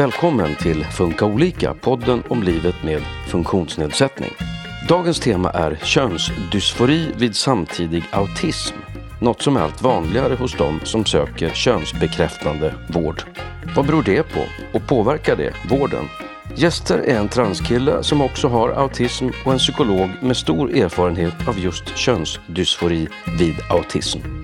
Välkommen till Funka olika, podden om livet med funktionsnedsättning. Dagens tema är könsdysfori vid samtidig autism. Något som är allt vanligare hos de som söker könsbekräftande vård. Vad beror det på och påverkar det vården? Gäster är en transkille som också har autism och en psykolog med stor erfarenhet av just könsdysfori vid autism.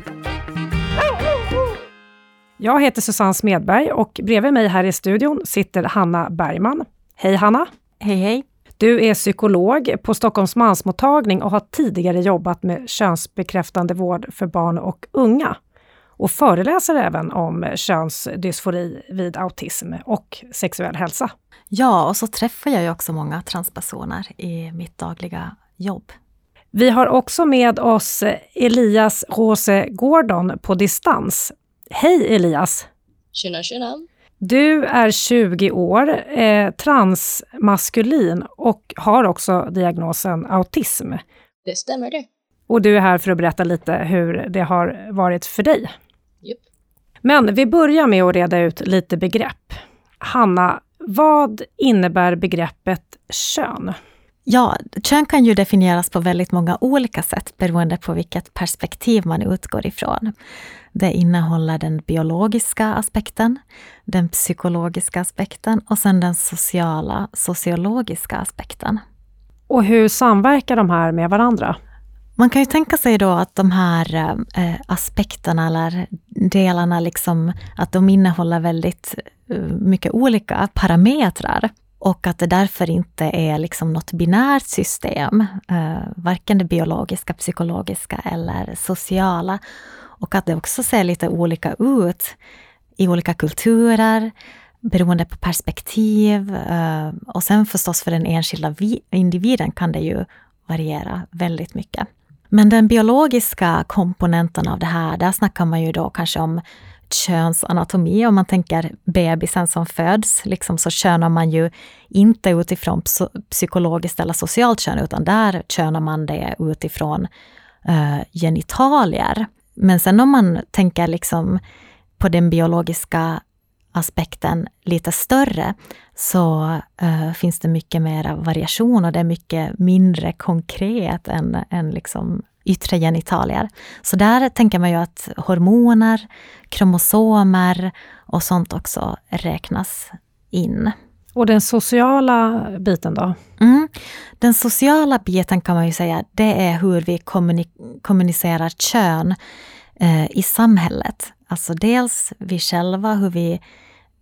Jag heter Susanne Smedberg och bredvid mig här i studion sitter Hanna Bergman. Hej Hanna! Hej hej! Du är psykolog på Stockholms mansmottagning och har tidigare jobbat med könsbekräftande vård för barn och unga. Och föreläser även om könsdysfori vid autism och sexuell hälsa. Ja, och så träffar jag ju också många transpersoner i mitt dagliga jobb. Vi har också med oss Elias Rose Gordon på distans. Hej Elias! Tjena tjena! Du är 20 år, eh, transmaskulin och har också diagnosen autism. Det stämmer det. Och du är här för att berätta lite hur det har varit för dig. Yep. Men vi börjar med att reda ut lite begrepp. Hanna, vad innebär begreppet kön? Ja, kön kan ju definieras på väldigt många olika sätt beroende på vilket perspektiv man utgår ifrån. Det innehåller den biologiska aspekten, den psykologiska aspekten och sen den sociala, sociologiska aspekten. Och hur samverkar de här med varandra? Man kan ju tänka sig då att de här eh, aspekterna eller delarna, liksom, att de innehåller väldigt eh, mycket olika parametrar. Och att det därför inte är liksom något binärt system, eh, varken det biologiska, psykologiska eller sociala. Och att det också ser lite olika ut i olika kulturer, beroende på perspektiv. Eh, och sen förstås för den enskilda individen kan det ju variera väldigt mycket. Men den biologiska komponenten av det här, där snackar man ju då kanske om könsanatomi. Om man tänker bebisen som föds, liksom så könar man ju inte utifrån psykologiskt eller socialt kön, utan där könar man det utifrån uh, genitalier. Men sen om man tänker liksom på den biologiska aspekten lite större, så uh, finns det mycket mer variation och det är mycket mindre konkret än, än liksom yttre genitalier. Så där tänker man ju att hormoner, kromosomer och sånt också räknas in. Och den sociala biten då? Mm. Den sociala biten kan man ju säga, det är hur vi kommunicerar kön eh, i samhället. Alltså dels vi själva, hur vi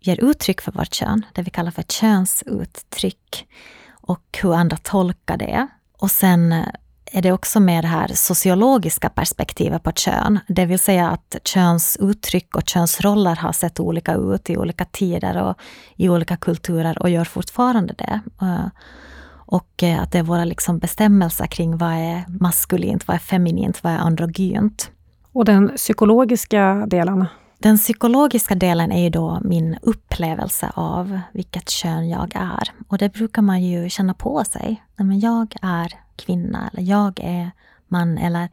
ger uttryck för vårt kön, det vi kallar för könsuttryck. Och hur andra tolkar det. Och sen är det också med det här sociologiska perspektivet på kön. Det vill säga att könsuttryck och könsroller har sett olika ut i olika tider och i olika kulturer och gör fortfarande det. Eh, och eh, att det är våra liksom bestämmelser kring vad är maskulint, vad är feminint, vad är androgynt. Och den psykologiska delen? Den psykologiska delen är ju då min upplevelse av vilket kön jag är. Och det brukar man ju känna på sig. Men jag är kvinna, eller jag är man, eller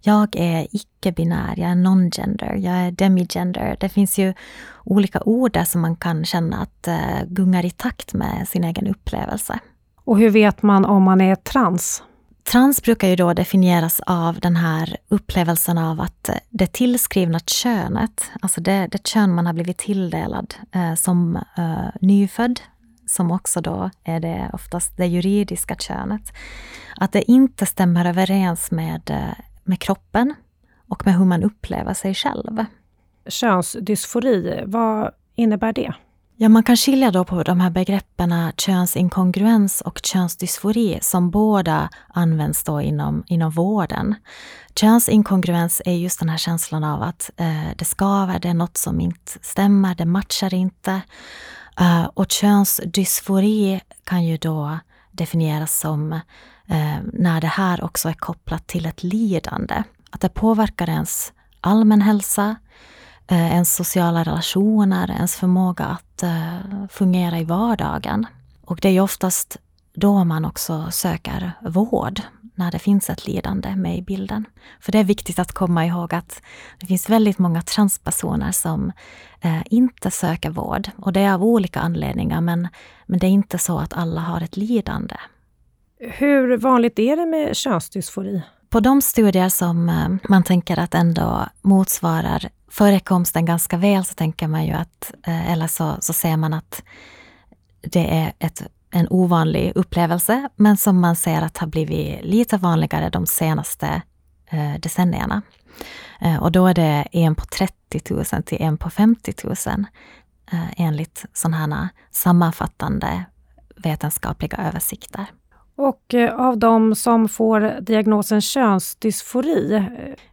jag är icke-binär, jag är non-gender, jag är demigender. Det finns ju olika ord där som man kan känna att eh, gungar i takt med sin egen upplevelse. Och hur vet man om man är trans? Trans brukar ju då definieras av den här upplevelsen av att det tillskrivna könet, alltså det, det kön man har blivit tilldelad eh, som eh, nyfödd, som också då är det oftast det juridiska könet, att det inte stämmer överens med, eh, med kroppen och med hur man upplever sig själv. Könsdysfori, vad innebär det? Ja, man kan skilja då på de här begreppen eh, könsinkongruens och könsdysfori som båda används då inom, inom vården. Könsinkongruens är just den här känslan av att eh, det skaver, det är något som inte stämmer, det matchar inte. Eh, och könsdysfori kan ju då definieras som eh, när det här också är kopplat till ett lidande. Att det påverkar ens allmän hälsa, eh, ens sociala relationer, ens förmåga att fungera i vardagen. Och det är oftast då man också söker vård, när det finns ett lidande med i bilden. För det är viktigt att komma ihåg att det finns väldigt många transpersoner som eh, inte söker vård. Och det är av olika anledningar, men, men det är inte så att alla har ett lidande. Hur vanligt är det med könsdysfori? På de studier som eh, man tänker att ändå motsvarar förekomsten ganska väl så tänker man ju att, eh, eller så, så ser man att det är ett, en ovanlig upplevelse, men som man ser att har blivit lite vanligare de senaste eh, decennierna. Eh, och då är det en på 30 000 till en på 50 000 eh, enligt sådana här sammanfattande vetenskapliga översikter. Och eh, av de som får diagnosen könsdysfori, eh,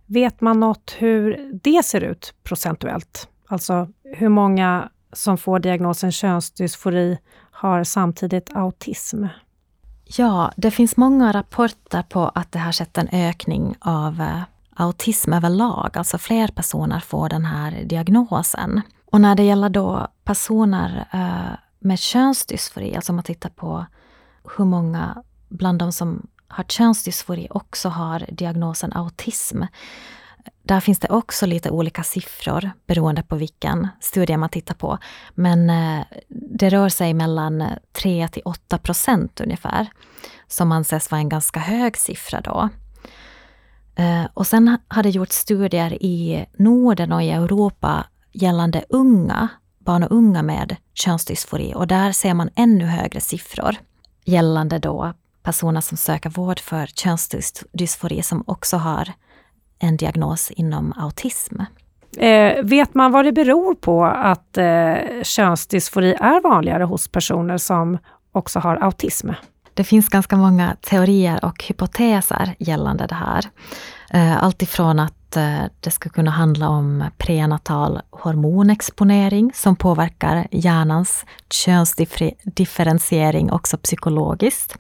vet man något hur det ser ut procentuellt? Alltså hur många som får diagnosen könsdysfori har samtidigt autism? Ja, det finns många rapporter på att det har skett en ökning av eh, autism överlag, alltså fler personer får den här diagnosen. Och när det gäller då personer eh, med könsdysfori, alltså om man tittar på hur många bland de som har könsdysfori också har diagnosen autism. Där finns det också lite olika siffror beroende på vilken studie man tittar på. Men eh, det rör sig mellan 3 till 8 procent ungefär, som anses vara en ganska hög siffra då. Eh, och sen har det gjorts studier i Norden och i Europa gällande unga, barn och unga med könsdysfori och där ser man ännu högre siffror gällande då personer som söker vård för könsdysfori som också har en diagnos inom autism. Eh, vet man vad det beror på att eh, könsdysfori är vanligare hos personer som också har autism? Det finns ganska många teorier och hypoteser gällande det här. Eh, Alltifrån att Eh, det ska kunna handla om prenatal hormonexponering som påverkar hjärnans könsdifferentiering också psykologiskt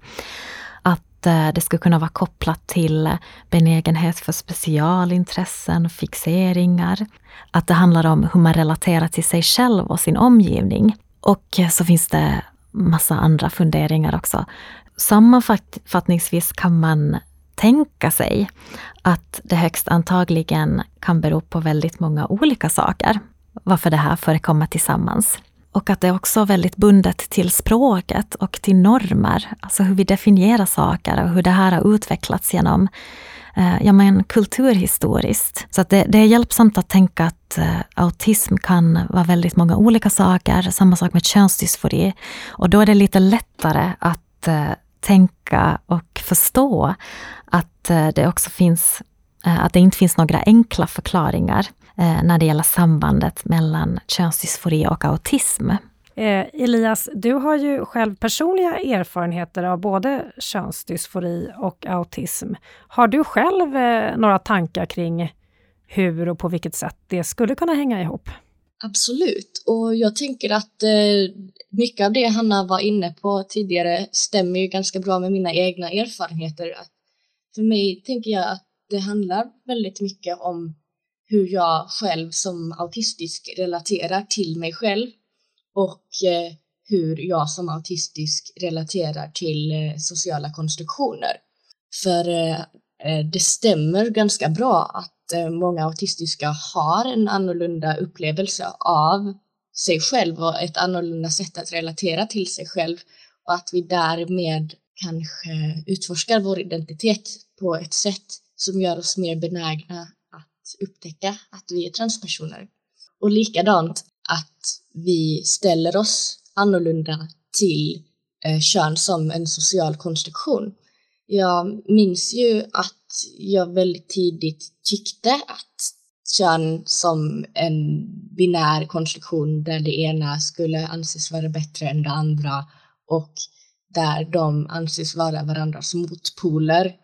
Att eh, det ska kunna vara kopplat till benägenhet för specialintressen, fixeringar. Att det handlar om hur man relaterar till sig själv och sin omgivning. Och så finns det massa andra funderingar också. Sammanfattningsvis kan man tänka sig att det högst antagligen kan bero på väldigt många olika saker, varför det här förekommer tillsammans. Och att det är också väldigt bundet till språket och till normer, alltså hur vi definierar saker och hur det här har utvecklats genom eh, ja, men kulturhistoriskt. Så att det, det är hjälpsamt att tänka att eh, autism kan vara väldigt många olika saker, samma sak med könsdysfori. Och då är det lite lättare att eh, tänka och förstå att eh, det också finns eh, att det inte finns några enkla förklaringar eh, när det gäller sambandet mellan könsdysfori och autism. Elias, du har ju själv personliga erfarenheter av både könsdysfori och autism. Har du själv några tankar kring hur och på vilket sätt det skulle kunna hänga ihop? Absolut, och jag tänker att eh, mycket av det Hanna var inne på tidigare stämmer ju ganska bra med mina egna erfarenheter. Att för mig tänker jag att det handlar väldigt mycket om hur jag själv som autistisk relaterar till mig själv och eh, hur jag som autistisk relaterar till eh, sociala konstruktioner. För eh, Eh, det stämmer ganska bra att eh, många autistiska har en annorlunda upplevelse av sig själv och ett annorlunda sätt att relatera till sig själv och att vi därmed kanske utforskar vår identitet på ett sätt som gör oss mer benägna att upptäcka att vi är transpersoner. Och likadant att vi ställer oss annorlunda till eh, kön som en social konstruktion. Jag minns ju att jag väldigt tidigt tyckte att kön som en binär konstruktion där det ena skulle anses vara bättre än det andra och där de anses vara varandras motpoler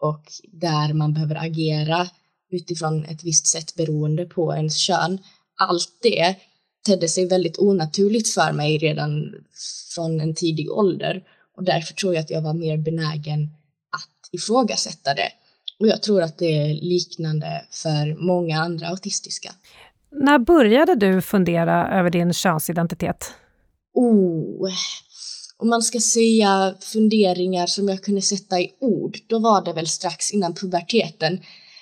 och där man behöver agera utifrån ett visst sätt beroende på ens kön. Allt det tedde sig väldigt onaturligt för mig redan från en tidig ålder och därför tror jag att jag var mer benägen ifrågasätta det. Och jag tror att det är liknande för många andra autistiska. När började du fundera över din könsidentitet? Oh, om man ska säga funderingar som jag kunde sätta i ord, då var det väl strax innan puberteten.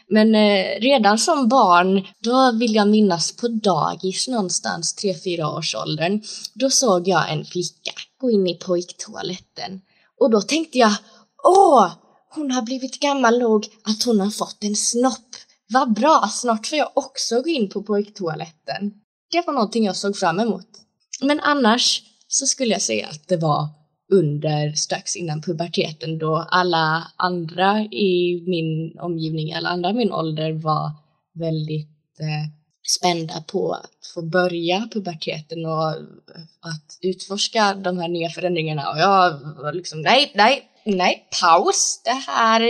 Men eh, redan som barn, då vill jag minnas på dagis någonstans, 3-4 års åldern, då såg jag en flicka gå in i pojktoaletten. Och då tänkte jag, åh, hon har blivit gammal nog att hon har fått en snopp. Vad bra, snart får jag också gå in på pojktoaletten. Det var någonting jag såg fram emot. Men annars så skulle jag säga att det var under strax innan puberteten då alla andra i min omgivning, alla andra i min ålder var väldigt eh, spända på att få börja puberteten och att utforska de här nya förändringarna och jag var liksom nej, nej, nej, paus, det här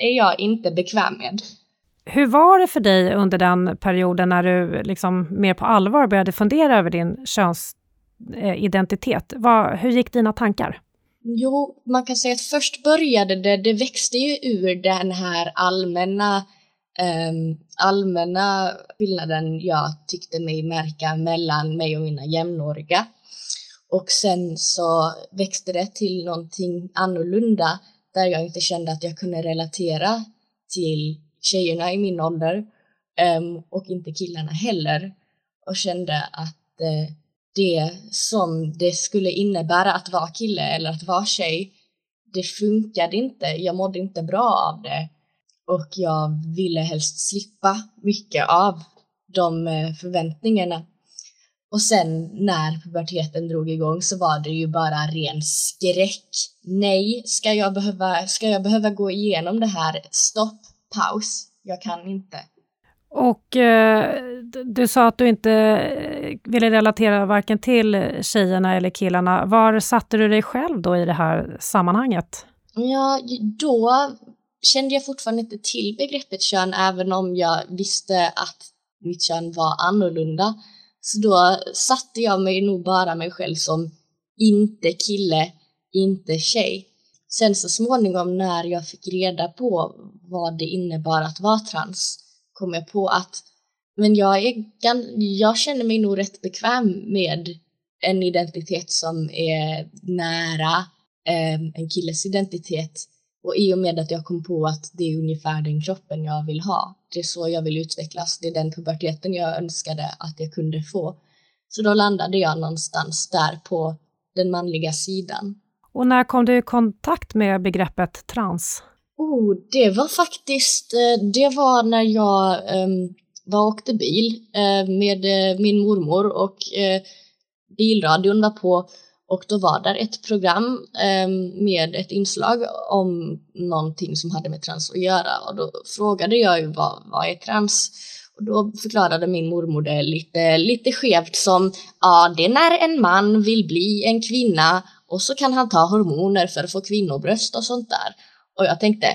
är jag inte bekväm med. Hur var det för dig under den perioden när du liksom mer på allvar började fundera över din könsidentitet? Vad, hur gick dina tankar? Jo, man kan säga att först började det, det växte ju ur den här allmänna um, allmänna skillnaden jag tyckte mig märka mellan mig och mina jämnåriga. Och sen så växte det till någonting annorlunda där jag inte kände att jag kunde relatera till tjejerna i min ålder um, och inte killarna heller och kände att uh, det som det skulle innebära att vara kille eller att vara tjej, det funkade inte. Jag mådde inte bra av det och jag ville helst slippa mycket av de eh, förväntningarna. Och sen när puberteten drog igång så var det ju bara ren skräck. Nej, ska jag behöva, ska jag behöva gå igenom det här? Stopp, paus, jag kan inte. Och eh, du sa att du inte eh, ville relatera varken till tjejerna eller killarna. Var satte du dig själv då i det här sammanhanget? Ja, då kände jag fortfarande inte till begreppet kön även om jag visste att mitt kön var annorlunda. Så då satte jag mig nog bara mig själv som inte kille, inte tjej. Sen så småningom när jag fick reda på vad det innebar att vara trans kom jag på att men jag, är, jag känner mig nog rätt bekväm med en identitet som är nära eh, en killes identitet. Och i och med att jag kom på att det är ungefär den kroppen jag vill ha, det är så jag vill utvecklas, det är den puberteten jag önskade att jag kunde få. Så då landade jag någonstans där på den manliga sidan. Och när kom du i kontakt med begreppet trans? Oh, det var faktiskt, eh, det var när jag um, var åkte bil uh, med uh, min mormor och uh, bilradion var på och då var där ett program eh, med ett inslag om någonting som hade med trans att göra och då frågade jag ju vad, vad är trans? Och då förklarade min mormor det lite, lite skevt som ja, det är när en man vill bli en kvinna och så kan han ta hormoner för att få kvinnobröst och sånt där. Och jag tänkte,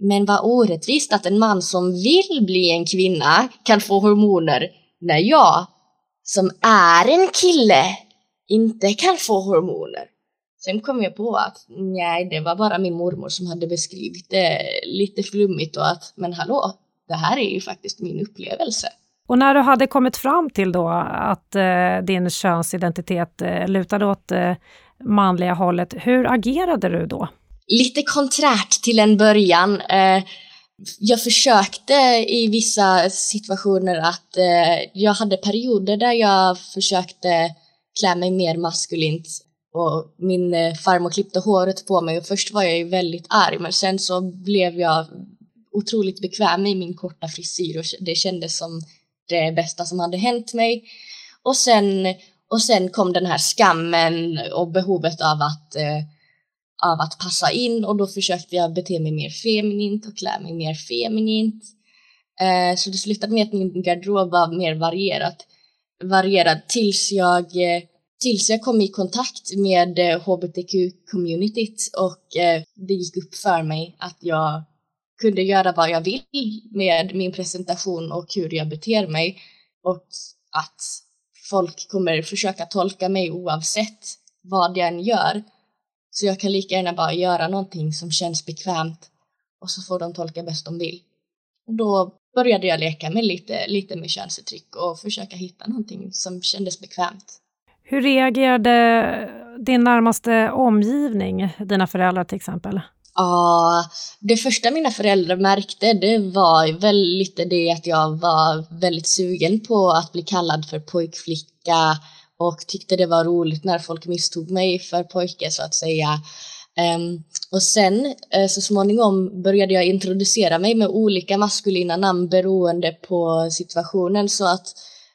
men vad orättvist att en man som vill bli en kvinna kan få hormoner när jag, som är en kille, inte kan få hormoner. Sen kom jag på att nej, det var bara min mormor som hade beskrivit det lite flummigt och att men hallå, det här är ju faktiskt min upplevelse. Och när du hade kommit fram till då att eh, din könsidentitet eh, lutade åt eh, manliga hållet, hur agerade du då? lite konträrt till en början. Eh, jag försökte i vissa situationer att eh, jag hade perioder där jag försökte klä mig mer maskulint. Och min eh, farmor klippte håret på mig. Och först var jag ju väldigt arg men sen så blev jag otroligt bekväm i min korta frisyr. Och det kändes som det bästa som hade hänt mig. Och sen, och sen kom den här skammen och behovet av att eh, av att passa in. Och då försökte jag bete mig mer feminint och klä mig mer feminint. Eh, så det slutade med att min garderob var mer varierat, varierad tills jag, eh, tills jag kom i kontakt med eh, hbtq-communityt och eh, det gick upp för mig att jag kunde göra vad jag vill med min presentation och hur jag beter mig och att folk kommer försöka tolka mig oavsett vad jag än gör. Så jag kan lika gärna bara göra någonting som känns bekvämt och så får de tolka bäst de vill. Och då började jag leka med lite, lite med könsuttryck och försöka hitta någonting som kändes bekvämt. Hur reagerade din närmaste omgivning, dina föräldrar till exempel? Ja, det första mina föräldrar märkte det var väl lite det att jag var väldigt sugen på att bli kallad för pojkflicka och tyckte det var roligt när folk misstog mig för pojke så att säga. Um, och sen uh, så småningom började jag introducera mig med olika maskulina namn beroende på situationen så att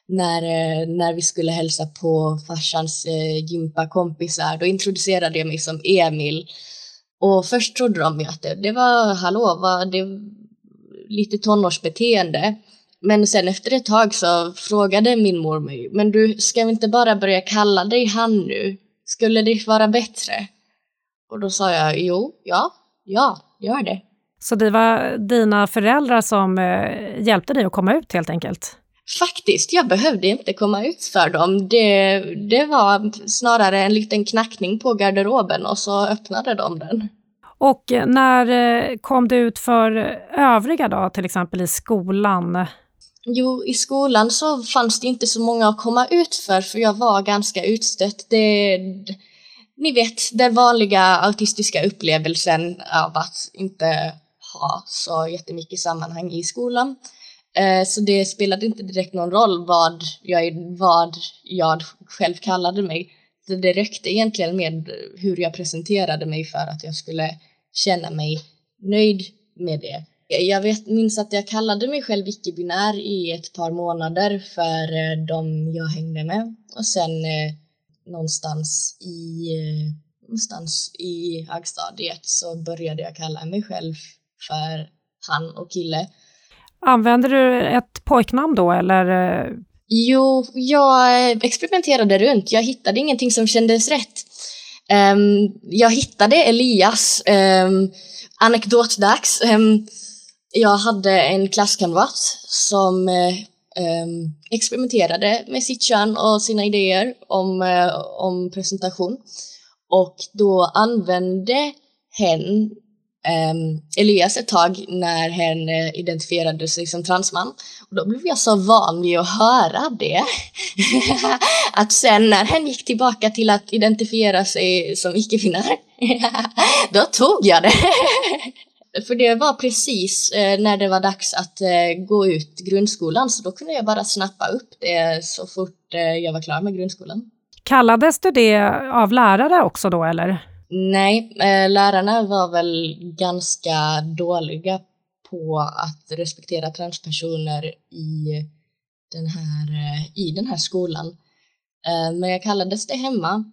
när, uh, när vi skulle hälsa på farsans uh, gympakompisar då introducerade jag mig som Emil och först trodde de ju att det, det var, hallå, var det lite tonårsbeteende. Men sen efter ett tag så frågade min mor mig, men du, ska vi inte bara börja kalla dig han nu? Skulle det vara bättre? Och då sa jag, jo, ja, ja, gör det. Så det var dina föräldrar som eh, hjälpte dig att komma ut helt enkelt? Faktiskt, jag behövde inte komma ut för dem. Det, det var snarare en liten knackning på garderoben och så öppnade de den. Och när eh, kom du ut för övriga då, till exempel i skolan? Jo, i skolan så fanns det inte så många att komma ut för, för jag var ganska utstött. Det, ni vet, den vanliga autistiska upplevelsen av att inte ha så jättemycket sammanhang i skolan. Eh, så det spelade inte direkt någon roll vad jag, vad jag själv kallade mig. Det räckte egentligen med hur jag presenterade mig för att jag skulle känna mig nöjd med det. Jag vet, minns att jag kallade mig själv icke-binär i ett par månader för eh, de jag hängde med och sen eh, någonstans i, eh, någonstans i högstadiet så började jag kalla mig själv för han och kille. Använder du ett pojknamn då eller? Jo, jag experimenterade runt. Jag hittade ingenting som kändes rätt. Um, jag hittade Elias, um, anekdotdags. Um, jag hade en klasskamrat som um, Ehm, experimenterade med sitt kön och sina idéer om, uh, om presentation. Och då använde hen um, Elias ett tag när hen uh, identifierade sig som transman. Och då blev jag så van vid att höra det. att sen när hen gick tillbaka till att identifiera sig som icke-finnar, då tog jag det. För det var precis eh, när det var dags att eh, gå ut grundskolan så då kunde jag bara snappa upp det så fort eh, jag var klar med grundskolan. Kallades du det av lärare också då eller? Nej, eh, lärarna var väl ganska dåliga på att respektera transpersoner i den här, eh, i den här skolan. Eh, men jag kallades det hemma.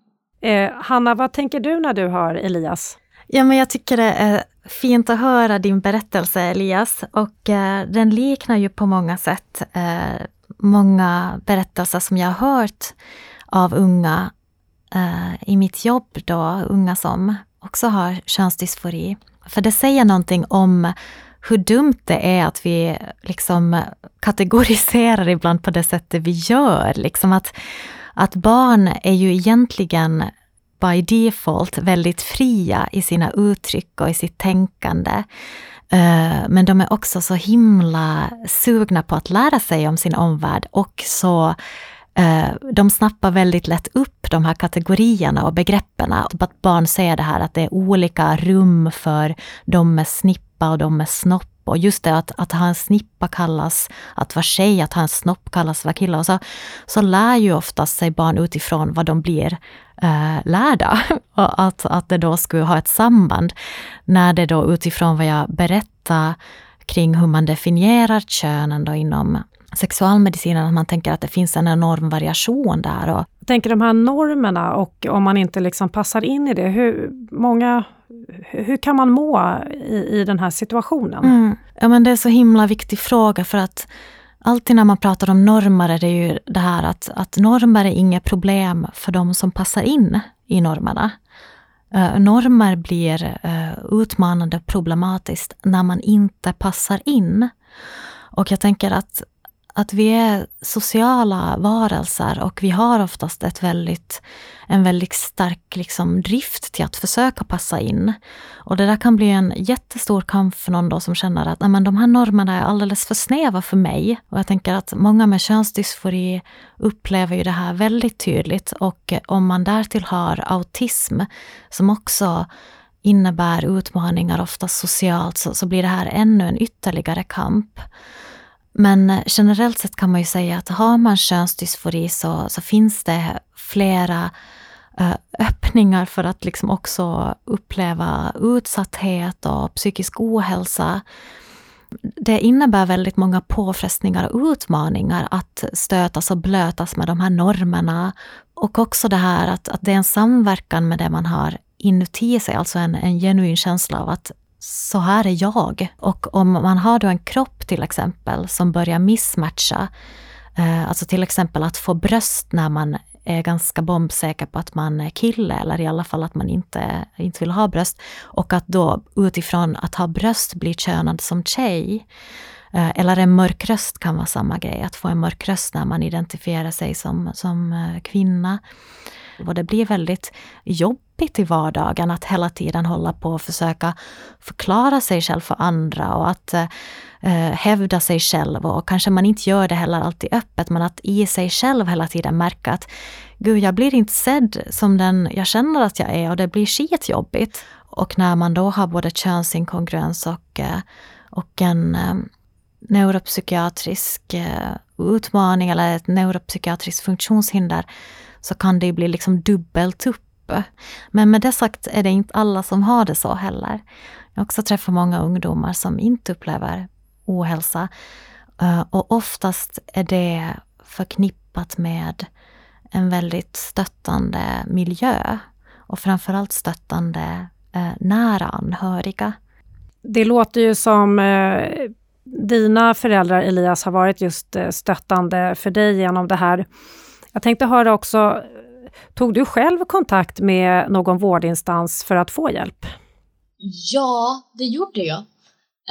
Eh, Hanna, vad tänker du när du hör Elias? Ja, men jag tycker det är fint att höra din berättelse Elias och eh, den liknar ju på många sätt eh, många berättelser som jag har hört av unga eh, i mitt jobb då, unga som också har könsdysfori. För det säger någonting om hur dumt det är att vi liksom kategoriserar ibland på det sättet vi gör. Liksom att, att barn är ju egentligen by default väldigt fria i sina uttryck och i sitt tänkande. Eh, men de är också så himla sugna på att lära sig om sin omvärld och så eh, de snappar väldigt lätt upp de här kategorierna och begreppen. Typ att barn ser det här att det är olika rum för de med snippa och de med snopp. Och just det att, att ha en snippa kallas att vara tjej, att ha en snopp kallas att vara kille. Och så, så lär ju oftast sig barn utifrån vad de blir eh, lärda. Och att, att det då skulle ha ett samband. När det då utifrån vad jag berättar kring hur man definierar könen då inom sexualmedicinen, att man tänker att det finns en enorm variation där. Och... Tänker de här normerna och om man inte liksom passar in i det, hur, många, hur kan man må i, i den här situationen? Mm. Ja, men det är så himla viktig fråga för att alltid när man pratar om normer är det ju det här att, att normer är inget problem för de som passar in i normerna. Uh, normer blir uh, utmanande och problematiskt när man inte passar in. Och jag tänker att att vi är sociala varelser och vi har oftast ett väldigt, en väldigt stark liksom drift till att försöka passa in. Och det där kan bli en jättestor kamp för någon då som känner att ah, men de här normerna är alldeles för snäva för mig. Och jag tänker att många med könsdysfori upplever ju det här väldigt tydligt och om man därtill har autism som också innebär utmaningar, ofta socialt, så, så blir det här ännu en ytterligare kamp. Men eh, generellt sett kan man ju säga att har man könsdysfori så, så finns det flera eh, öppningar för att liksom också uppleva utsatthet och psykisk ohälsa. Det innebär väldigt många påfrestningar och utmaningar att stötas och blötas med de här normerna. Och också det här att, att det är en samverkan med det man har inuti sig, alltså en, en genuin känsla av att så här är jag. Och om man har då en kropp till exempel som börjar missmatcha, eh, alltså till exempel att få bröst när man är ganska bombsäker på att man är kille eller i alla fall att man inte, inte vill ha bröst. Och att då utifrån att ha bröst bli könad som tjej. Eh, eller en mörk röst kan vara samma grej, att få en mörk röst när man identifierar sig som, som eh, kvinna. Och det blir väldigt jobbigt i vardagen att hela tiden hålla på och försöka förklara sig själv för andra och att eh, hävda sig själv. Och kanske man inte gör det heller alltid öppet, men att i sig själv hela tiden märka att gud, jag blir inte sedd som den jag känner att jag är och det blir skitjobbigt. Och när man då har både könsinkongruens och, eh, och en eh, neuropsykiatrisk eh, utmaning eller ett neuropsykiatriskt funktionshinder så kan det bli liksom dubbelt upp. Men med det sagt är det inte alla som har det så heller. Jag har också träffat många ungdomar som inte upplever ohälsa. Eh, och oftast är det förknippat med en väldigt stöttande miljö och framförallt stöttande eh, nära anhöriga. Det låter ju som eh, dina föräldrar Elias har varit just stöttande för dig genom det här. Jag tänkte höra också, tog du själv kontakt med någon vårdinstans för att få hjälp? Ja, det gjorde jag.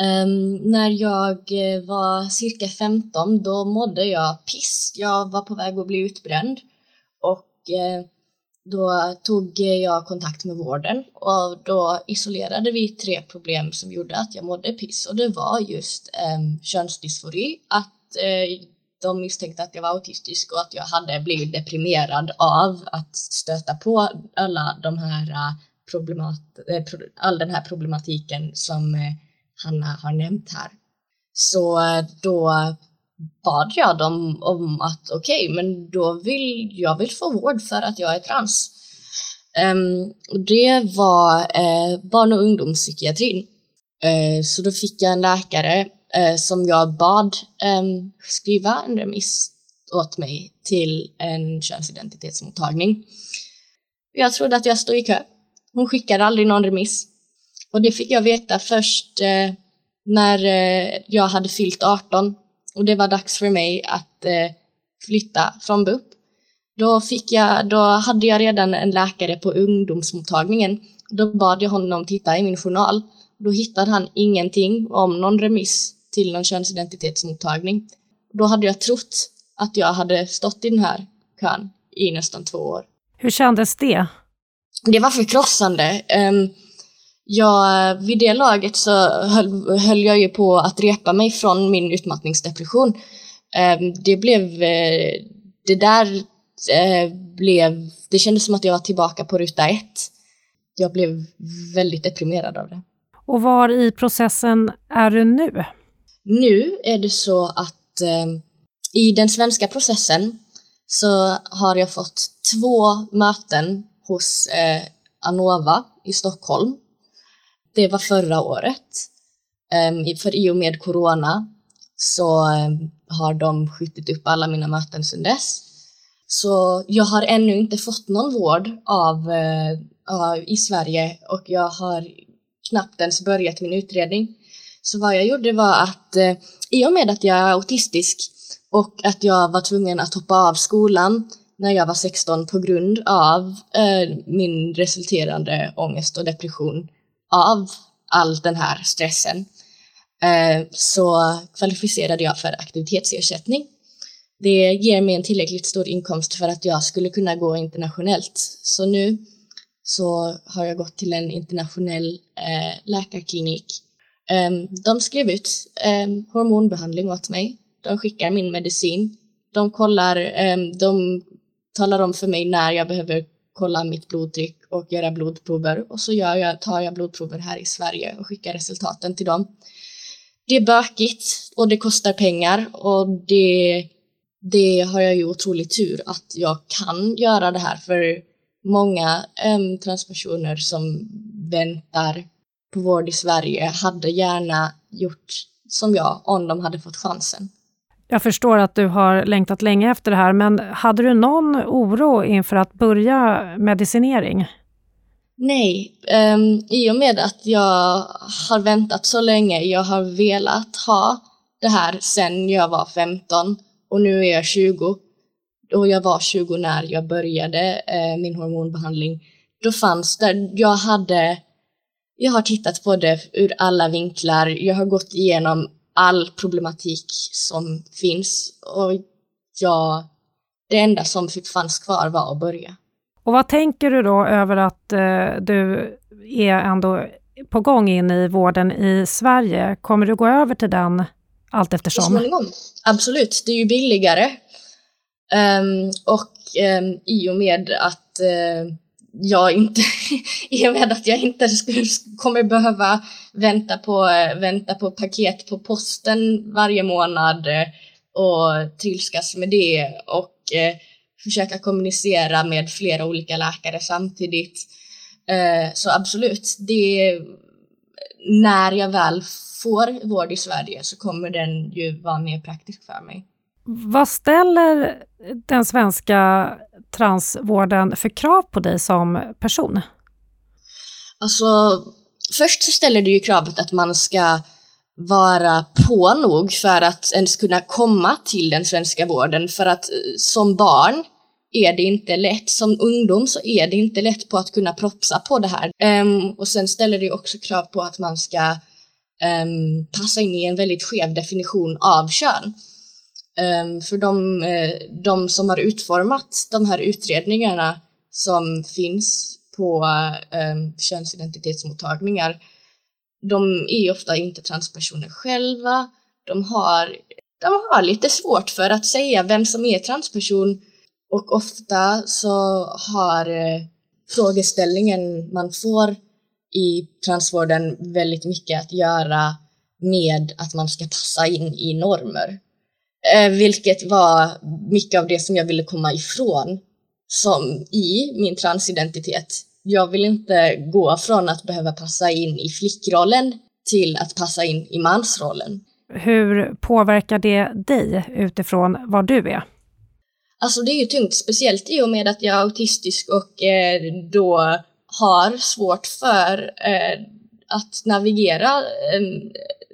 Um, när jag eh, var cirka 15 då mådde jag piss. Jag var på väg att bli utbränd och uh, då tog jag kontakt med vården och då isolerade vi tre problem som gjorde att jag mådde piss och det var just um, könsdysfori, att uh, de misstänkte att jag var autistisk och att jag hade blivit deprimerad av att stöta på alla de här äh, problemat äh, all den här problematiken som äh, Hanna har nämnt här. Så då bad jag dem om att okej, okay, men då vill jag vill få vård för att jag är trans. Um, det var uh, barn och ungdomspsykiatrin. Uh, så då fick jag en läkare eh, som jag bad eh, skriva en remiss åt mig till en könsidentitetsmottagning. Jag trodde att jag stod i kö. Hon skickade aldrig någon remiss. Och det fick jag veta först eh, när eh, jag hade fyllt 18 och det var dags för mig att eh, flytta från BUP. Då, fick jag, då hade jag redan en läkare på ungdomsmottagningen. Då bad jag honom titta i min journal. Då hittade han ingenting om någon remiss till någon könsidentitetsmottagning. Då hade jag trott att jag hade stått i den här kön i nästan två år. Hur kändes det? Det var förkrossande. Um, jag, vid det laget så höll, höll, jag ju på att repa mig från min utmattningsdepression. Um, det blev, uh, det där uh, blev, det kändes som att jag var tillbaka på ruta ett. Jag blev väldigt deprimerad av det. Och var i processen är du nu? Nu är det så att eh, i den svenska processen så har jag fått två möten hos eh, Anova i Stockholm. Det var förra året. Eh, för i och med corona så eh, har de skjutit upp alla mina möten sedan dess. Så jag har ännu inte fått någon vård av, eh, av, i Sverige och jag har knappt ens börjat min utredning. Så vad jag gjorde var att eh, i och med att jag är autistisk och att jag var tvungen att hoppa av skolan när jag var 16 på grund av eh, min resulterande ångest och depression av all den här stressen eh, så kvalificerade jag för aktivitetsersättning. det ger mig en tillräckligt stor inkomst för att jag skulle kunna gå internationellt. Så nu så har jag gått till en internationell eh, läkarklinik. Ehm, de skrev ut ehm, hormonbehandling åt mig. De skickar min medicin. De kollar, ehm, de talar om för mig när jag behöver kolla mitt blodtryck och göra blodprover och så gör jag, tar jag blodprover här i Sverige och skickar resultaten till dem. Det är bökigt och det kostar pengar och det, det har jag ju otrolig tur att jag kan göra det här för många um, transpersoner som väntar på vård i Sverige hade gärna gjort som jag om de hade fått chansen. Jag förstår att du har längtat länge efter det här, men hade du någon oro inför att börja medicinering? Nej, um, i och med att jag har väntat så länge, jag har velat ha det här sedan jag var 15 och nu är jag 20 och jag var 20 när jag började uh, min hormonbehandling. Då fanns det, jag hade, jag har tittat på det ur alla vinklar, jag har gått igenom all problematik som finns och jag, det enda som fanns kvar var att börja. Och vad tänker du då över att eh, du är ändå på gång in i vården i Sverige? Kommer du gå över till den allt eftersom? Så småningom. Absolut, det är ju billigare. Um, och um, i och med att uh, jag inte, i och med att jag inte skulle, kommer behöva vänta på, vänta på paket på posten varje månad eh, och trilskas med det och eh, försöka kommunicera med flera olika läkare samtidigt. Eh, så absolut, det, när jag väl får vård i Sverige så kommer den ju vara mer praktisk för mig. Vad ställer den svenska transvården för krav på dig som person? Alltså, först så ställer det ju kravet att man ska vara på nog för att ens kunna komma till den svenska vården. För att eh, som barn är det inte lätt. Som ungdom så är det inte lätt på att kunna propsa på det här. Um, och sen ställer det också krav på att man ska um, passa in i en väldigt skev definition av kön. Ehm, för de, eh, de som har utformat de här utredningarna som finns på ehm, könsidentitetsmottagningar, de är ofta inte transpersoner själva. De har, de har lite svårt för att säga vem som är transperson och ofta så har eh, frågeställningen man får i transvården väldigt mycket att göra med att man ska passa in i normer. Eh, vilket var mycket av det som jag ville komma ifrån som i min transidentitet. Jag vill inte gå från att behöva passa in i flickrollen till att passa in i mansrollen. Hur påverkar det dig utifrån vad du är? Alltså det är ju tungt, speciellt i och med att jag är autistisk och eh, då har svårt för eh, att navigera eh,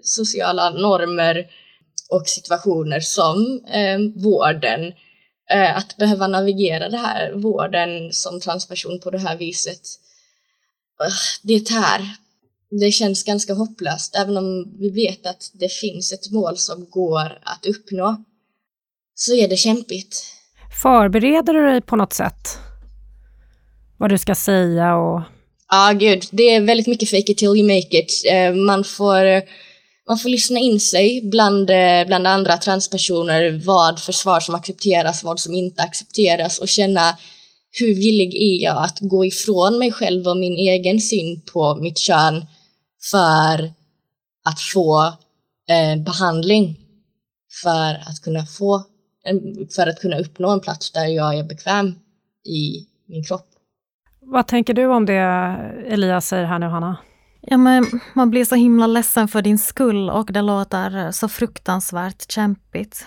sociala normer och situationer som eh, vården. Eh, att behöva navigera det här, vården som transperson på det här viset. Det tär. Det känns ganska hopplöst, även om vi vet att det finns ett mål som går att uppnå. Så är det kämpigt. Förbereder du dig på något sätt? Vad du ska säga och... Ja, ah, gud. Det är väldigt mycket fake it till you make it. Uh, man får man får lyssna in sig bland, eh, bland andra transpersoner, vad för svar som accepteras, vad som inte accepteras och känna hur villig är jag att gå ifrån mig själv och min egen syn på mitt kön för att få eh, behandling, för att kunna få eh, för att kunna uppnå en plats där jag är bekväm i min kropp. Vad tänker du om det Elias säger här nu, Hanna? Ja, men man blir så himla ledsen för din skull och det låter så fruktansvärt kämpigt.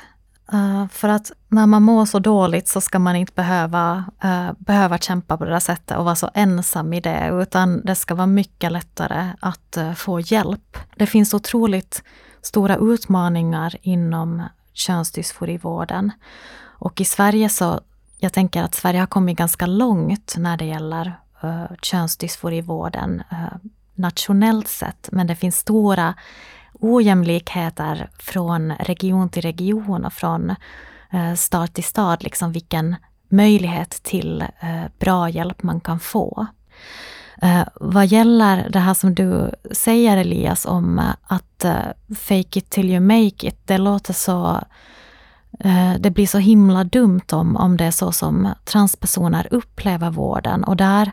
Uh, för att när man mår så dåligt så ska man inte behöva, uh, behöva kämpa på det där sättet och vara så ensam i det, utan det ska vara mycket lättare att uh, få hjälp. Det finns otroligt stora utmaningar inom könsdysforivården. Och i Sverige så, jag tänker att Sverige har kommit ganska långt när det gäller uh, könsdysforivården nationellt sett, men det finns stora ojämlikheter från region till region och från eh, till stad, liksom vilken möjlighet till eh, bra hjälp man kan få. Eh, vad gäller det här som du säger Elias om att eh, fake it till you make it, det låter så eh, det blir så himla dumt om, om det är så som transpersoner upplever vården. Och där,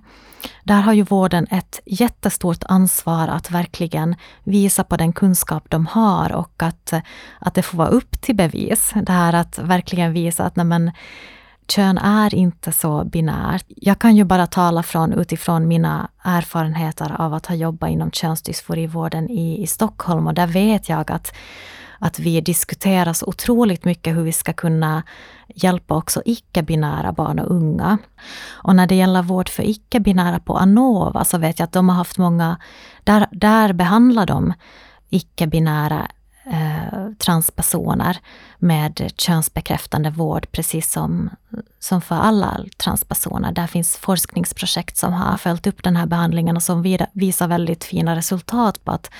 där har ju vården ett jättestort ansvar att verkligen visa på den kunskap de har och att, att det får vara upp till bevis. Det här att verkligen visa att nej men, kön är inte så binärt. Jag kan ju bara tala från, utifrån mina erfarenheter av att ha jobbat inom könsdysforivården i, i Stockholm och där vet jag att, att vi diskuterar så otroligt mycket hur vi ska kunna hjälpa också icke-binära barn och unga. Och när det gäller vård för icke-binära på Anova så vet jag att de har haft många, där, där behandlar de icke-binära eh, transpersoner med könsbekräftande vård, precis som, som för alla transpersoner. Där finns forskningsprojekt som har följt upp den här behandlingen och som visar väldigt fina resultat på att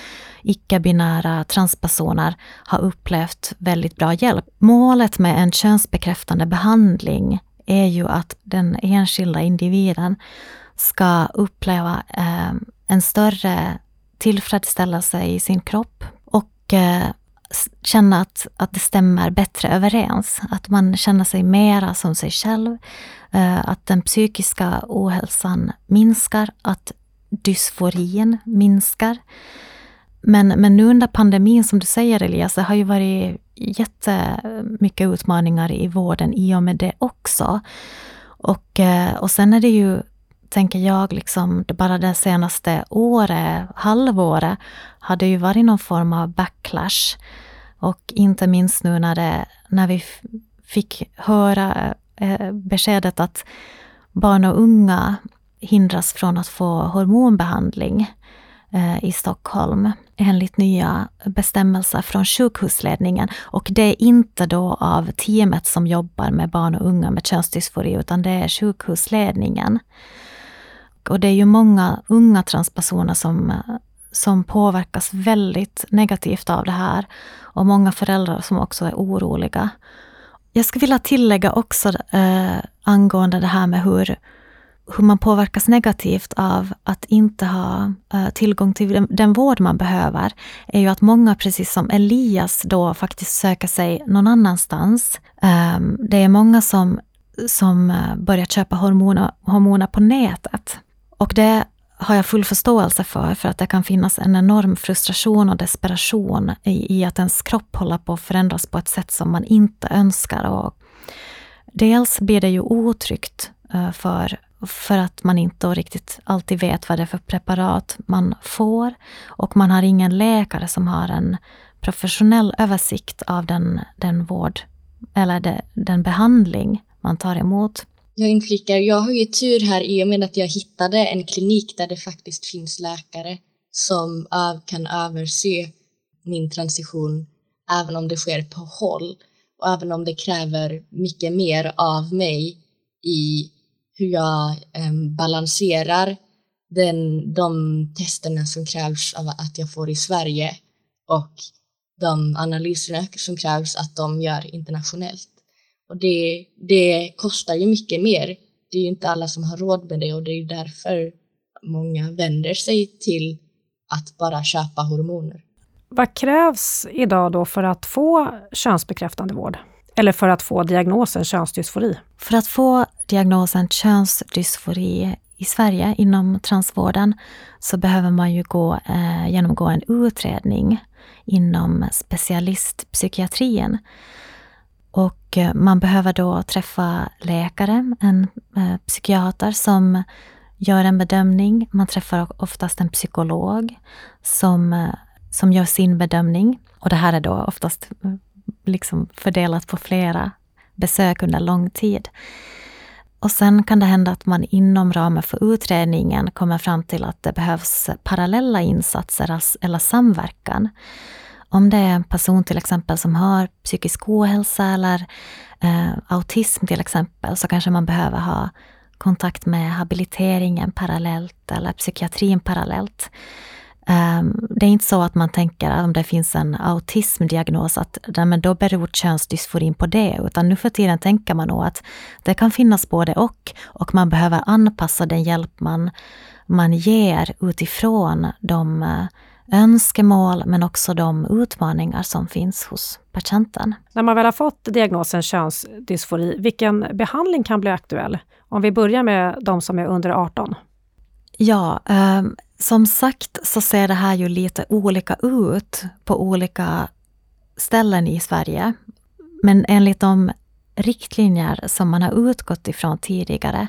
icke-binära transpersoner har upplevt väldigt bra hjälp. Målet med en könsbekräftande behandling är ju att den enskilda individen ska uppleva eh, en större tillfredsställelse i sin kropp, och eh, känna att, att det stämmer bättre överens. Att man känner sig mera som sig själv. Eh, att den psykiska ohälsan minskar, att dysforin minskar. Men, men nu under pandemin, som du säger Elias, det har ju varit jättemycket utmaningar i vården i och med det också. Och, eh, och sen är det ju tänker jag, liksom, bara det senaste året, halvåret, har det ju varit någon form av backlash. Och inte minst nu när, det, när vi fick höra eh, beskedet att barn och unga hindras från att få hormonbehandling eh, i Stockholm enligt nya bestämmelser från sjukhusledningen. Och det är inte då av teamet som jobbar med barn och unga med könsdysfori, utan det är sjukhusledningen. Och det är ju många unga transpersoner som, som påverkas väldigt negativt av det här. Och många föräldrar som också är oroliga. Jag skulle vilja tillägga också eh, angående det här med hur, hur man påverkas negativt av att inte ha eh, tillgång till den, den, vård man behöver, är ju att många, precis som Elias, då faktiskt söker sig någon annanstans. Eh, det är många som, som eh, börjar köpa hormoner, hormoner på nätet. Och det har jag full förståelse för, för att det kan finnas en enorm frustration och desperation i, i att ens kropp håller på att förändras på ett sätt som man inte önskar. Och dels blir det ju otryggt eh, för, för att man inte riktigt alltid vet vad det är för preparat man får. Och man har ingen läkare som har en professionell översikt av den, den vård eller de, den behandling man tar emot. Jag inflikar, jag har ju tur här i och med att jag hittade en klinik där det faktiskt finns läkare som kan överse min transition även om det sker på håll och även om det kräver mycket mer av mig i hur jag um, balanserar den, de testerna som krävs av att jag får i Sverige och de analyserna som krävs att de gör internationellt. Och det, det kostar ju mycket mer. Det är ju inte alla som har råd med det och det är därför många vänder sig till att bara köpa hormoner. Vad krävs idag då för att få könsbekräftande vård? Eller för att få diagnosen könsdysfori? För att få diagnosen könsdysfori i Sverige inom transvården så behöver man ju gå, eh, genomgå en utredning inom specialistpsykiatrin. Och eh, man behöver då träffa läkare, en eh, psykiater som gör en bedömning. Man träffar oftast en psykolog som, eh, som gör sin bedömning. Och det här är då oftast liksom fördelat på flera besök under lång tid. Och sen kan det hända att man inom ramen för utredningen kommer fram till att det behövs parallella insatser alltså, eller samverkan. Om det är en person till exempel som har psykisk ohälsa eller eh, autism till exempel, så kanske man behöver ha kontakt med habiliteringen parallellt eller psykiatrin parallellt. Um, det är inte så att man tänker att om det finns en autismdiagnos att men då beror könsdysforin på det, utan nu för tiden tänker man nog att det kan finnas både och och man behöver anpassa den hjälp man, man ger utifrån de uh, önskemål men också de utmaningar som finns hos patienten. När man väl har fått diagnosen könsdysfori, vilken behandling kan bli aktuell? Om vi börjar med de som är under 18. Ja, eh, som sagt så ser det här ju lite olika ut på olika ställen i Sverige. Men enligt de riktlinjer som man har utgått ifrån tidigare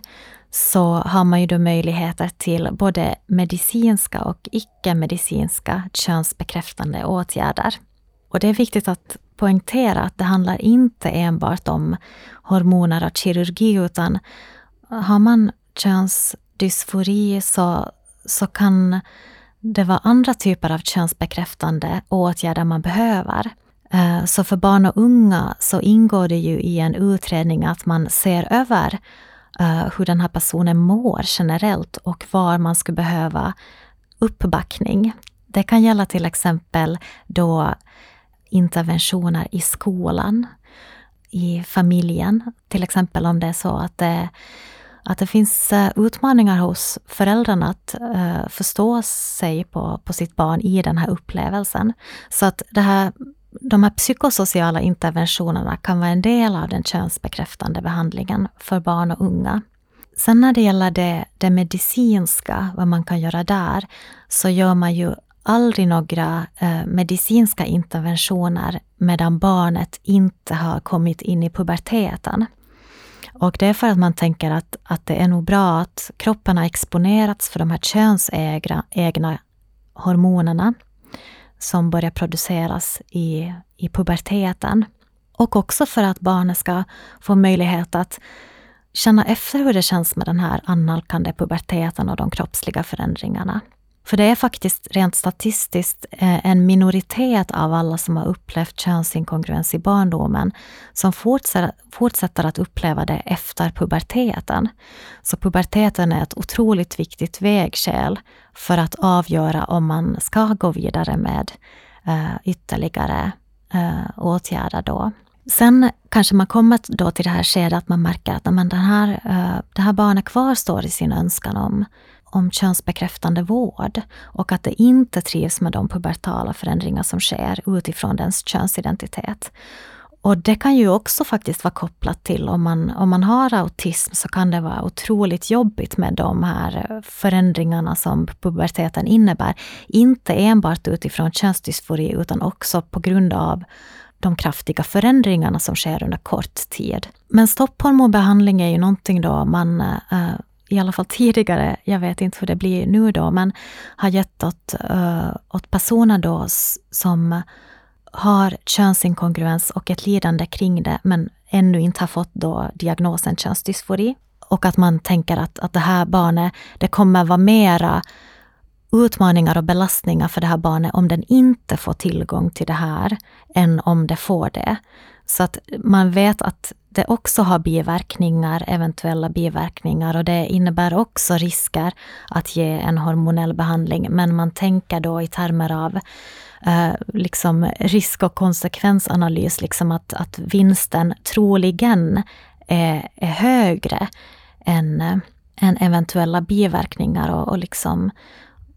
så har man ju då möjligheter till både medicinska och icke-medicinska könsbekräftande åtgärder. Och det är viktigt att poängtera att det handlar inte enbart om hormoner och kirurgi, utan har man könsdysfori så, så kan det vara andra typer av könsbekräftande åtgärder man behöver. Eh, så för barn och unga så ingår det ju i en utredning att man ser över uh, hur den här personen mår generellt och var man skulle behöva uppbackning. Det kan gälla till exempel då interventioner i skolan, i familjen. Till exempel om det är så att det, att det finns eh, utmaningar hos föräldrarna att uh, förstå sig på, på sitt barn i den här upplevelsen. Så att det här de här psykosociala interventionerna kan vara en del av den könsbekräftande behandlingen för barn och unga. Sen när det gäller det, det medicinska, vad man kan göra där, så gör man ju aldrig några eh, medicinska interventioner medan barnet inte har kommit in i puberteten. Och det är för att man tänker att, att det är nog bra att kroppen har exponerats för de här könsegna hormonerna som börjar produceras i, i puberteten. Och också för att barnet ska få möjlighet att känna efter hur det känns med den här annalkande puberteten och de kroppsliga förändringarna. För det är faktiskt rent statistiskt eh, en minoritet av alla som har upplevt könsinkongruens i barndomen som fortsätter att uppleva det efter puberteten. Så puberteten är ett otroligt viktigt vägskäl för att avgöra om man ska gå vidare med eh, ytterligare eh, åtgärder då. Sen kanske man kommer då till det här skedet att man märker att men den här, det här barnet kvarstår i sin önskan om om könsbekräftande vård och att det inte trivs med de pubertala förändringar som sker utifrån dens könsidentitet. Och det kan ju också faktiskt vara kopplat till om man, om man har autism så kan det vara otroligt jobbigt med de här förändringarna som puberteten innebär. Inte enbart utifrån könsdysfori utan också på grund av de kraftiga förändringarna som sker under kort tid. Men stopphormonbehandling är ju någonting då man äh, i alla fall tidigare, jag vet inte hur det blir nu då, men har gett åt, uh, åt personer då som har könsinkongruens och ett lidande kring det, men ännu inte har fått då diagnosen könsdysfori. Och att man tänker att, att det här barnet, det kommer vara mera utmaningar och belastningar för det här barnet om den inte får tillgång till det här, än om det får det. Så att man vet att det också har biverkningar, eventuella biverkningar och det innebär också risker att ge en hormonell behandling. Men man tänker då i termer av eh, liksom risk och konsekvensanalys, liksom att, att vinsten troligen är, är högre än, än eventuella biverkningar. Och, och, liksom,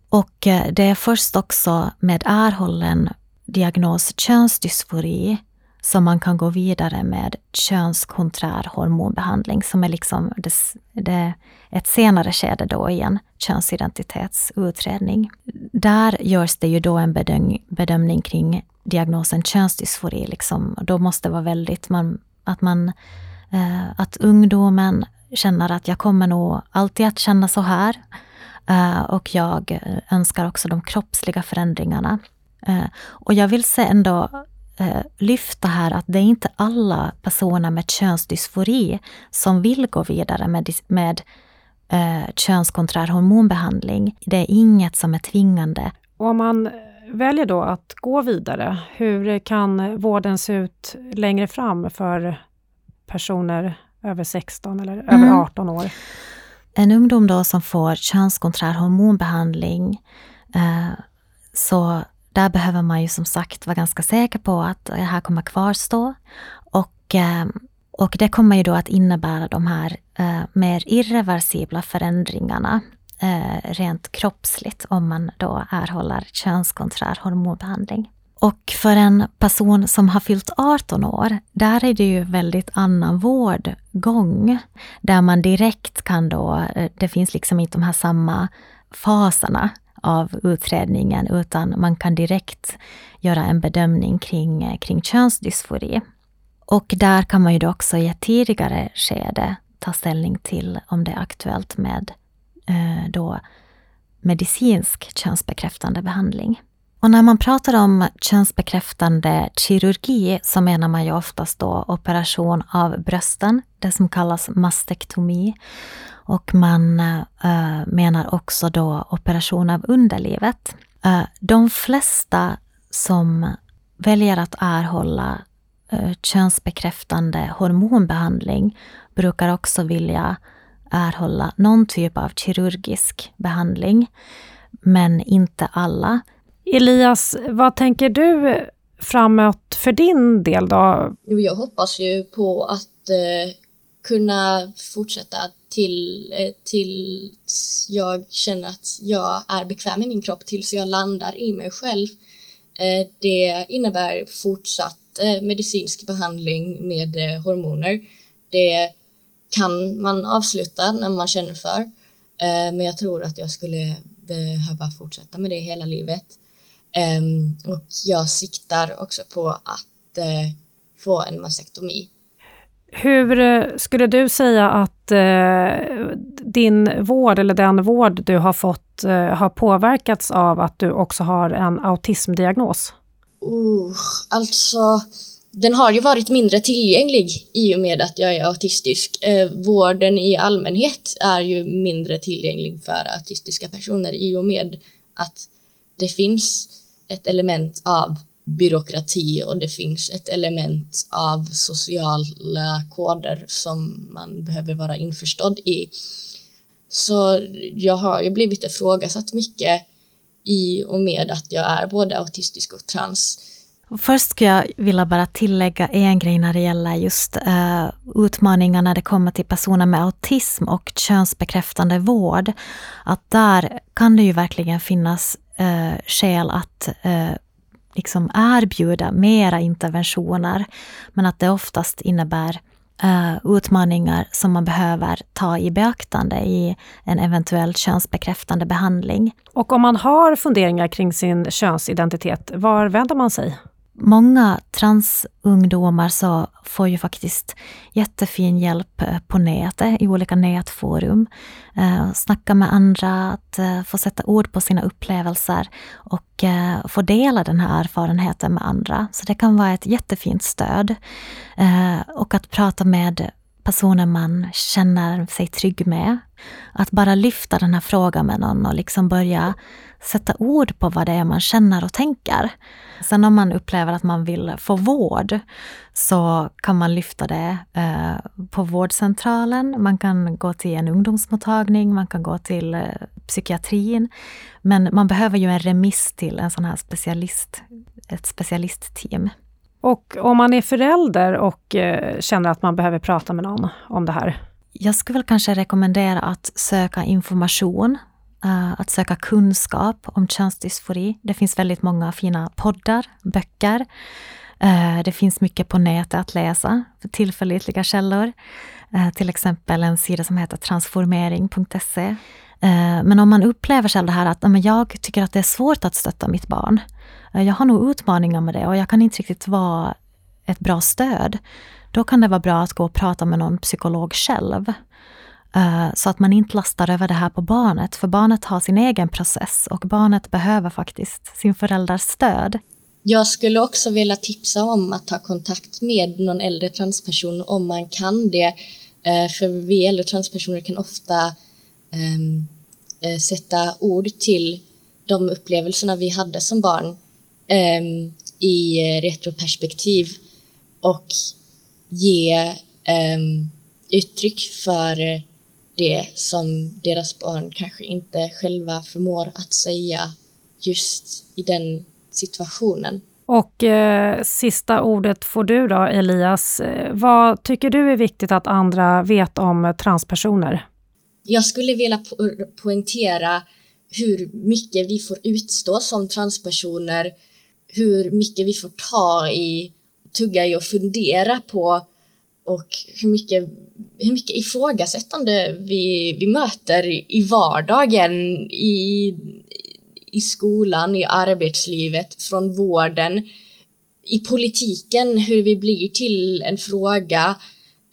och eh, det är först också med erhållen diagnos könsdysfori som man kan gå vidare med könskonträr hormonbehandling som är liksom det, det, ett senare skede då i en könsidentitetsutredning. Där görs det ju då en bedöm, bedömning kring diagnosen könsdysfori. Liksom. Då måste det vara väldigt man, att man eh, att ungdomen känner att jag kommer nog alltid att känna så här. Eh, och jag önskar också de kroppsliga förändringarna. Eh, och jag vill se ändå lyfta här att det är inte alla personer med könsdysfori som vill gå vidare med, med eh, könskonträr hormonbehandling. Det är inget som är tvingande. Och om man väljer då att gå vidare, hur kan vården se ut längre fram för personer över 16 eller mm. över 18 år? En ungdom då som får könskonträr hormonbehandling eh, så där behöver man ju som sagt vara ganska säker på att det här kommer kvarstå. Och, eh, och det kommer ju då att innebära de här eh, mer irreversibla förändringarna eh, rent kroppsligt om man då erhåller könskonträr hormonbehandling. Och för en person som har fyllt 18 år, där är det ju väldigt annan vårdgång. Där man direkt kan då, det finns liksom inte de här samma faserna av utredningen, utan man kan direkt göra en bedömning kring, eh, kring könsdysfori. Och där kan man ju då också i ett tidigare skede ta ställning till om det är aktuellt med eh, då medicinsk könsbekräftande behandling. Och när man pratar om könsbekräftande kirurgi så menar man ju oftast då operation av brösten, det som kallas mastektomi. Och man äh, menar också då operation av underlivet. Äh, de flesta som väljer att erhålla äh, könsbekräftande hormonbehandling brukar också vilja erhålla någon typ av kirurgisk behandling, men inte alla. Elias, vad tänker du framåt för din del då? Jag hoppas ju på att eh, kunna fortsätta till, eh, tills jag känner att jag är bekväm i min kropp, tills jag landar i mig själv. Eh, det innebär fortsatt eh, medicinsk behandling med eh, hormoner. Det kan man avsluta när man känner för, eh, men jag tror att jag skulle behöva fortsätta med det hela livet. Um, och jag siktar också på att uh, få en mastektomi. Hur eh, skulle du säga att uh, din vård, eller den vård du har fått, har påverkats av att du också har en autismdiagnos? Uh, alltså, den har ju varit mindre tillgänglig i och med att jag är autistisk. Eh, vården i allmänhet är ju mindre tillgänglig för autistiska personer i och med att det finns ett element av byråkrati och det finns ett element av sociala koder som man behöver vara införstådd i. Så jag har ju blivit ifrågasatt mycket i och med att jag är både autistisk och trans. Först skulle jag vilja bara tillägga en grej när det gäller just uh, utmaningar när det kommer till personer med autism och könsbekräftande vård. Att där kan det ju verkligen finnas eh, skäl att eh, liksom erbjuda mera interventioner, men att det oftast innebär eh, utmaningar som man behöver ta i beaktande i en eventuell könsbekräftande behandling. Och om man har funderingar kring sin könsidentitet, var vänder man sig? Många transungdomar så får ju faktiskt jättefin hjälp eh, på nätet, i olika nätforum. Eh, snacka med andra, att eh, få sätta ord på sina upplevelser och eh, få dela den här erfarenheten med andra. Så det kan vara ett jättefint stöd. Eh, och att prata med personer man känner sig trygg med. Att bara lyfta den här frågan med någon och liksom börja sätta ord på vad det är man känner och tänker. Sen om man upplever att man vill få vård så kan man lyfta det eh, på vårdcentralen. Man kan gå till en ungdomsmottagning, man kan gå till eh, psykiatrin. Men man behöver ju en remiss till en sån här specialist, ett specialistteam. Och om man är förälder och eh, känner att man behöver prata med någon om det här? Jag skulle väl kanske rekommendera att söka information eh, att söka kunskap om könsdysfori. Det finns väldigt många fina poddar, böcker. Eh, det finns mycket på nätet att läsa för tillförlitliga källor. Eh, till exempel en sida som heter transformering.se. Eh, men om man upplever själv det här att men jag tycker att det är svårt att stötta mitt barn. Eh, jag har nog utmaningar med det och jag kan inte riktigt vara ett bra stöd. Då kan det vara bra att gå och prata med någon psykolog själv. Eh, så att man inte lastar över det här på barnet, för barnet har sin egen process och barnet behöver faktiskt sin förälders stöd. Jag skulle också vilja tipsa om att ta kontakt med någon äldre transperson om man kan det. Eh, för vi äldre transpersoner kan ofta ehm, sätta ord till de upplevelserna vi hade som barn um, i retroperspektiv och ge um, uttryck för det som deras barn kanske inte själva förmår att säga just i den situationen. Och eh, sista ordet får du då, Elias. Vad tycker du är viktigt att andra vet om transpersoner? Jag skulle vilja po poängtera hur mycket vi får utstå som transpersoner, hur mycket vi får ta i, tugga i och fundera på och hur mycket, hur mycket ifrågasättande vi, vi möter i vardagen, i, i skolan, i arbetslivet, från vården, i politiken, hur vi blir till en fråga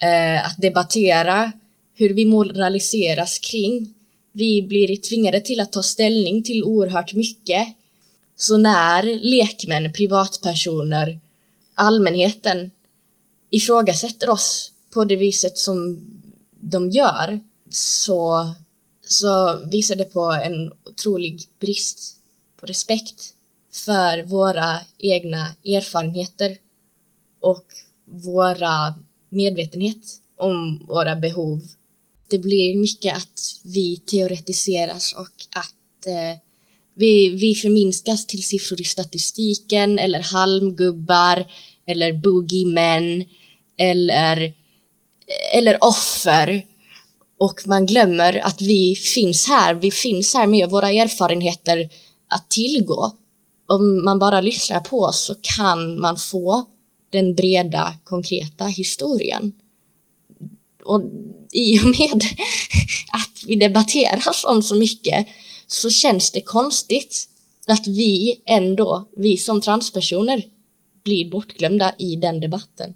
eh, att debattera, hur vi moraliseras kring. Vi blir tvingade till att ta ställning till oerhört mycket. Så när lekmän, privatpersoner, allmänheten ifrågasätter oss på det viset som de gör så, så visar det på en otrolig brist på respekt för våra egna erfarenheter och våra medvetenhet om våra behov. Det blir mycket att vi teoretiseras och att eh, vi, vi förminskas till siffror i statistiken eller halmgubbar eller boogiemän eller, eller offer. Och man glömmer att vi finns här, vi finns här med våra erfarenheter att tillgå. Om man bara lyssnar på oss så kan man få den breda, konkreta historien. Och i och med att vi debatterar om så mycket så känns det konstigt att vi ändå, vi som transpersoner, blir bortglömda i den debatten.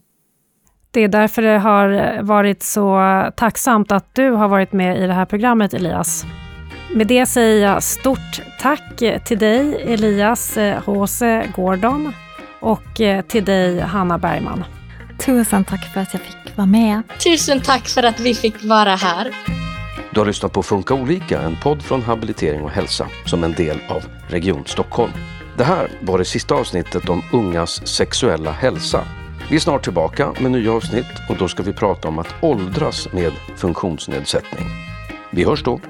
Det är därför det har varit så tacksamt att du har varit med i det här programmet, Elias. Med det säger jag stort tack till dig, Elias H.C. Gordon, och till dig, Hanna Bergman. Tusen tack för att jag fick vara med. Tusen tack för att vi fick vara här. Du har lyssnat på Funka olika, en podd från Habilitering och hälsa som en del av Region Stockholm. Det här var det sista avsnittet om ungas sexuella hälsa. Vi är snart tillbaka med nya avsnitt och då ska vi prata om att åldras med funktionsnedsättning. Vi hörs då!